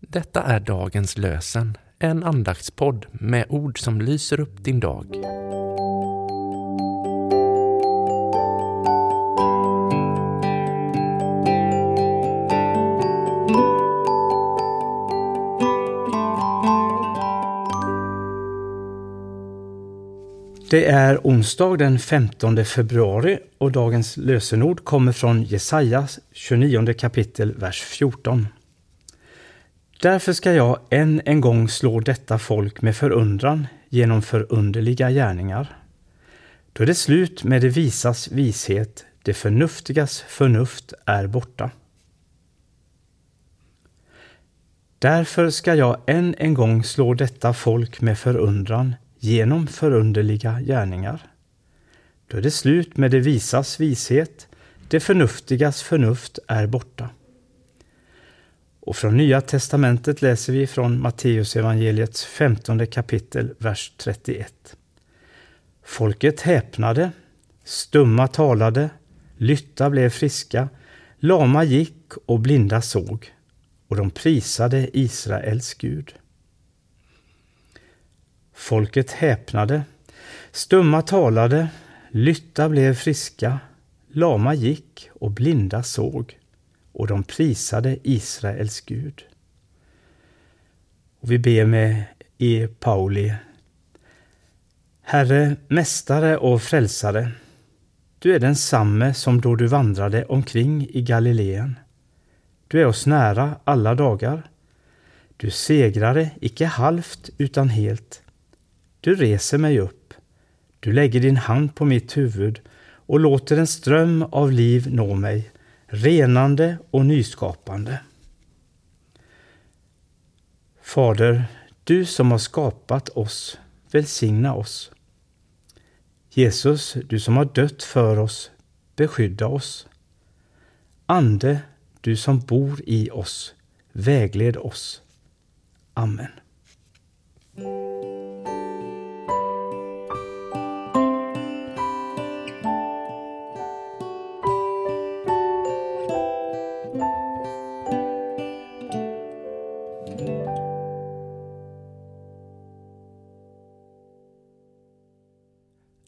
Detta är dagens lösen, en andaktspodd med ord som lyser upp din dag. Det är onsdag den 15 februari och dagens lösenord kommer från Jesaja 29 kapitel, vers 14. Därför ska jag än en gång slå detta folk med förundran genom förunderliga gärningar. Då är det slut med det visas vishet, det förnuftigas förnuft är borta. Därför ska jag än en gång slå detta folk med förundran genom förunderliga gärningar. Då är det slut med det visas vishet, det förnuftigas förnuft är borta. Och från Nya testamentet läser vi från Matteus evangeliets femtonde kapitel, vers 31. Folket häpnade, stumma talade, lytta blev friska, lama gick och blinda såg, och de prisade Israels Gud. Folket häpnade, stumma talade, lytta blev friska, lama gick och blinda såg, och de prisade Israels Gud. Och vi ber med E. Pauli. Herre, Mästare och Frälsare, du är densamme som då du vandrade omkring i Galileen. Du är oss nära alla dagar. Du segrade icke halvt utan helt. Du reser mig upp. Du lägger din hand på mitt huvud och låter en ström av liv nå mig, renande och nyskapande. Fader, du som har skapat oss, välsigna oss. Jesus, du som har dött för oss, beskydda oss. Ande, du som bor i oss, vägled oss. Amen.